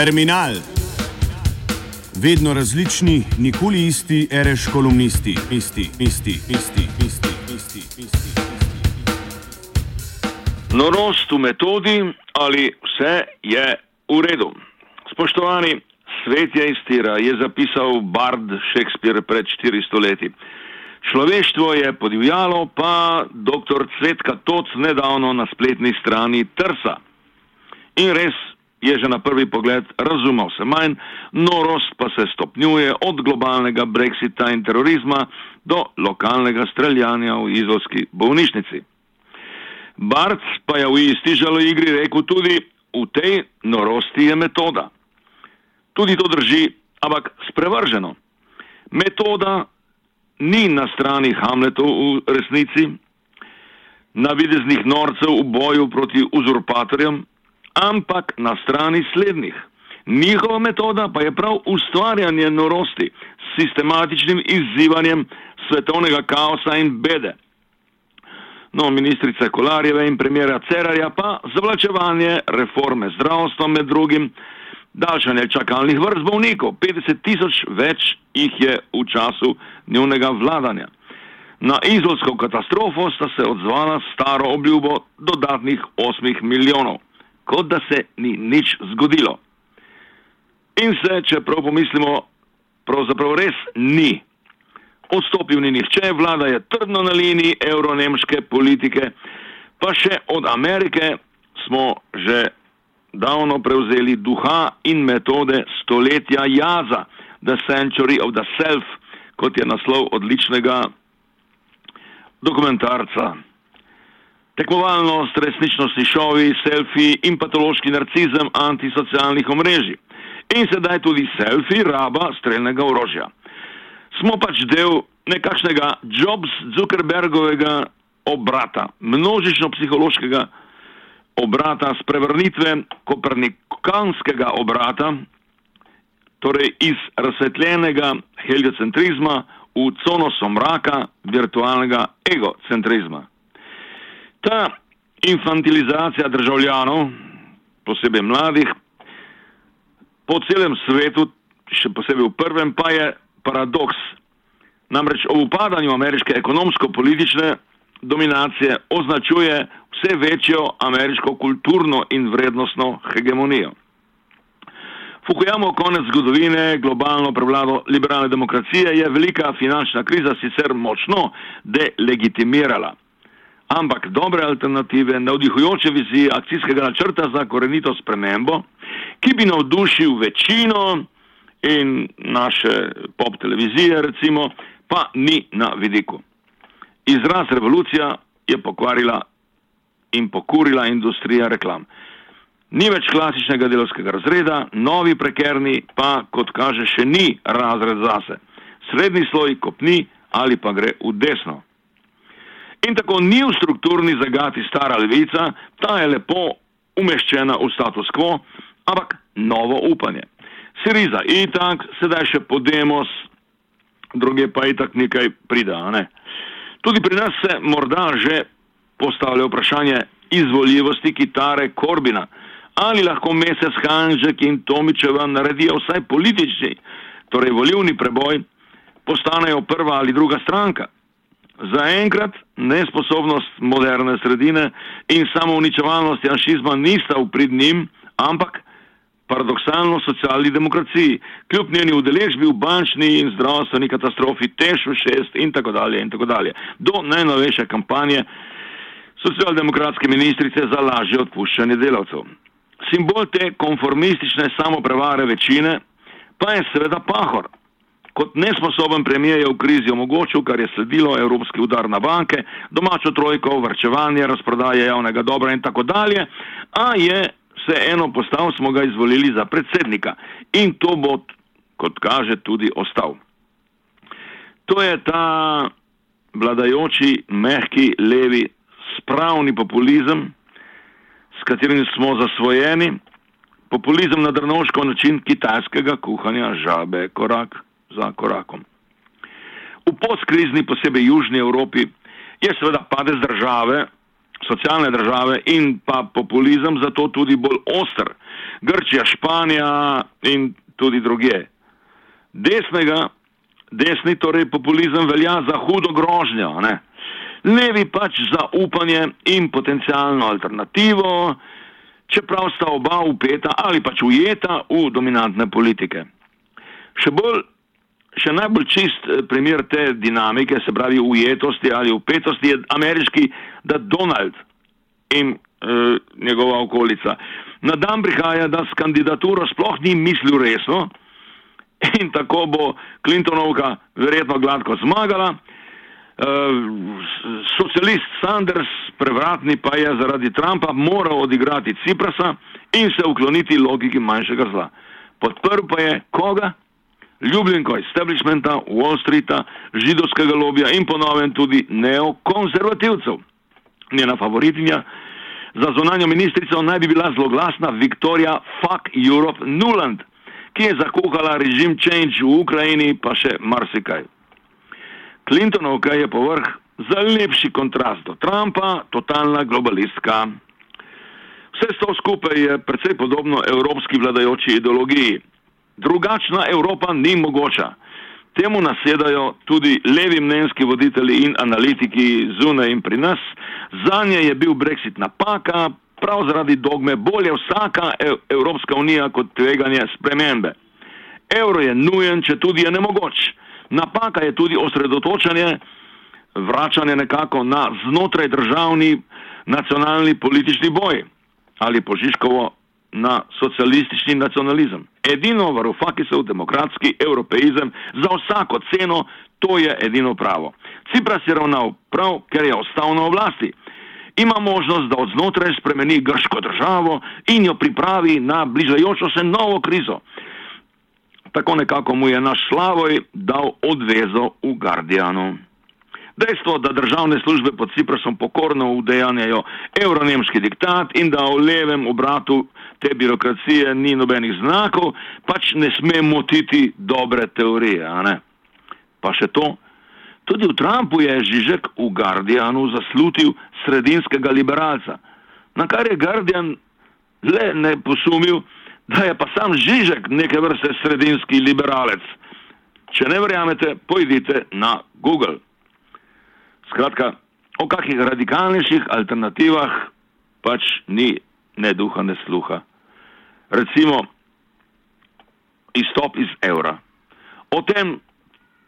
Terminal. Vedno različni, nikoli isti, reš kolumnisti, isti, isti, isti, isti, isti, isti. Norost v metodi ali vse je v redu. Spoštovani, svet je istira, je zapisal Bard Shakespeare pred 400 leti. Človeštvo je podivjalo, pa dr. Cvetka Toc nedavno na spletni strani Trsa. In res je že na prvi pogled razumel se manj, norost pa se stopnjuje od globalnega brexita in terorizma do lokalnega streljanja v izolski bolnišnici. Barc pa je v isti žalo igri rekel tudi, v tej norosti je metoda. Tudi to drži, ampak sprevrženo. Metoda ni na strani Hamletov v resnici, navideznih norcev v boju proti uzurpatorjem, ampak na strani slednjih. Njihova metoda pa je prav ustvarjanje norosti s sistematičnim izzivanjem svetovnega kaosa in bede. No, ministrica Kolarjeve in premjera Cerarja pa zavlačevanje reforme zdravstva med drugim, daljšanje čakalnih vrst bolnikov, 50 tisoč več jih je v času njunega vladanja. Na izolsko katastrofo sta se odzvala staro obljubo dodatnih 8 milijonov kot da se ni nič zgodilo. In se, če prav pomislimo, pravzaprav res ni. Odstopil ni nihče, vlada je trdno na liniji evro-nemške politike, pa še od Amerike smo že davno prevzeli duha in metode stoletja jaza, The Century of the Self, kot je naslov odličnega dokumentarca tekmovalnost, resničnostni šovi, selfi in patološki narcizem antisocialnih omrežij. In sedaj tudi selfi raba streljnega orožja. Smo pač del nekakšnega Jobs-Zuckerbergovega obrata, množično psihološkega obrata, sprevrnitve kopernikanskega obrata, torej iz razsvetljenega heliocentrizma v cono somraka virtualnega egocentrizma. Ta infantilizacija državljanov, posebej mladih, po celem svetu, še posebej v prvem, pa je paradoks. Namreč o upadanju ameriške ekonomsko-politične dominacije označuje vse večjo ameriško kulturno in vrednostno hegemonijo. Fukujamo konec zgodovine, globalno prevlado liberalne demokracije je velika finančna kriza sicer močno delegitimirala ampak dobre alternative, navdihujoče vizije akcijskega načrta za korenito spremembo, ki bi navdušil večino in naše pop televizije, recimo, pa ni na vidiku. Izraz revolucija je pokvarila in pokurila industrija reklam. Ni več klasičnega delovskega razreda, novi prekerni pa, kot kaže, še ni razred zase. Srednji sloj kopni ali pa gre v desno. In tako ni v strukturni zagati stara levica, ta je lepo umeščena v status quo, ampak novo upanje. Siriza itak, sedaj še Podemos, druge pa itak nekaj prida. Ne? Tudi pri nas se morda že postavlja vprašanje izvoljivosti kitare Korbina. Ali lahko mesec Hanžek in Tomičeva naredijo vsaj politični, torej volivni preboj, postanejo prva ali druga stranka? Zaenkrat nesposobnost moderne sredine in samo uničevalnost janšizma nista v prid njim, ampak paradoksalno socialni demokraciji, kljub njeni udeležbi v bančni in zdravstveni katastrofi Tešu 6 in tako dalje in tako dalje. Do najnovejše kampanje socialdemokratske ministrice za lažje odpuščanje delavcev. Simbol te konformistične samoprevare večine pa je seveda pahor, kot nesposoben premijer je v krizi omogočil, kar je sledilo evropski udar na banke, domačo trojko, vrčevanje, razprodaje javnega dobra in tako dalje, a je se eno postal, smo ga izvolili za predsednika. In to bo, kot kaže, tudi ostal. To je ta vladajoči, mehki, levi, spravni populizem, s katerim smo zasvojeni, populizem na drnoško način kitajskega kuhanja žabe korak za korakom. V postkrizni, posebej južni Evropi, je seveda padec države socialne države in pa populizem zato tudi bolj oster. Grčija, Španija in tudi druge. Desnega, desni torej populizem velja za hudo grožnjo, ne? levi pač za upanje in potencijalno alternativo, čeprav sta oba upeta ali pač ujeta v dominantne politike. Še bolj Še najbolj čist eh, primer te dinamike, se pravi ujetosti ali upetosti, je ameriški, da Donald in e, njegova okolica na dan prihaja, da s kandidaturo sploh ni mislil resno in tako bo Clintonovka verjetno gladko zmagala. E, socialist Sanders, prevratni pa je zaradi Trumpa, moral odigrati Ciprasa in se ukloniti logiki manjšega zla. Podprl pa je koga? Ljubljenko establishmenta, Wall Streeta, židovskega lobija in ponovem tudi neokonzervativcev. Njena favoritinja za zonanjo ministrico naj bi bila zloglasna Viktorija Fuck Europe Nuland, ki je zakuhala režim change v Ukrajini pa še marsikaj. Clintonovka je povrh za lepši kontrast do Trumpa, totalna globalistka. Vse to skupaj je precej podobno evropski vladajoči ideologiji. Drugačna Evropa ni mogoča. Temu nasedajo tudi levi mnenjski voditelji in analitiki zunaj in pri nas. Za nje je bil Brexit napaka, prav zaradi dogme bolje vsaka Evropska unija kot tveganje spremembe. Evro je nujen, če tudi je nemogoč. Napaka je tudi osredotočanje, vračanje nekako na znotraj državni nacionalni politični boj ali požiškovo na socialistični nacionalizem. Edino varufakisov demokratski evropeizem za vsako ceno, to je edino pravo. Cipras je ravnal prav, ker je ostal na oblasti. Ima možnost, da od znotraj spremeni grško državo in jo pripravi na bližajočo se novo krizo. Tako nekako mu je naš Slavoj dal odvezo v Guardianu. Dejstvo, da državne službe pod Ciprasom pokorno udejanjajo evronemški diktat in da v levem obratu te birokracije ni nobenih znakov, pač ne sme motiti dobre teorije. Pa še to, tudi v Trumpu je Žižek v Guardianu zaslutil sredinskega liberalca, na kar je Guardian le ne posumil, da je pa sam Žižek neke vrste sredinski liberalec. Če ne verjamete, pojdite na Google. Skratka, o kakih radikalnejših alternativah pač ni ne duha, ne sluha recimo izstop iz evra. O tem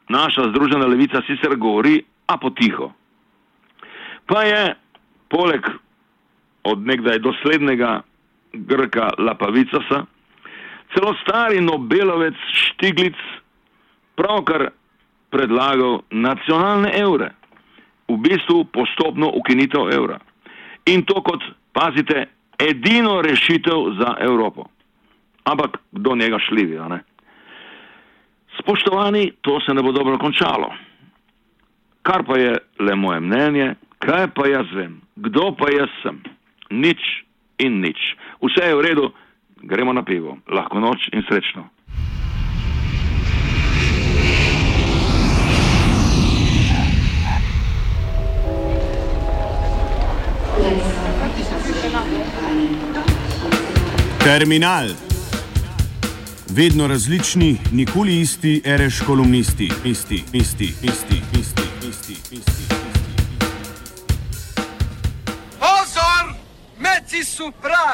naša združena levica sicer govori, a potiho. Pa je poleg od nekdaj doslednega Grka Lapavicasa celo stari Nobelovec Štiglic pravkar predlagal nacionalne evre, v bistvu postopno ukinitev evra. In to kot, pazite, edino rešitev za Evropo ampak do njega šlivijo. Ne? Spoštovani, to se ne bo dobro končalo. Kar pa je le moje mnenje, kaj pa jaz vem, kdo pa jaz sem? Nič in nič. Vse je v redu, gremo na pivo. Lahko noč in srečno. Terminal vedno različni, nikoli isti, reš kolumnisti, isti, isti, isti, isti, isti, isti. Pozor, meci su pravi.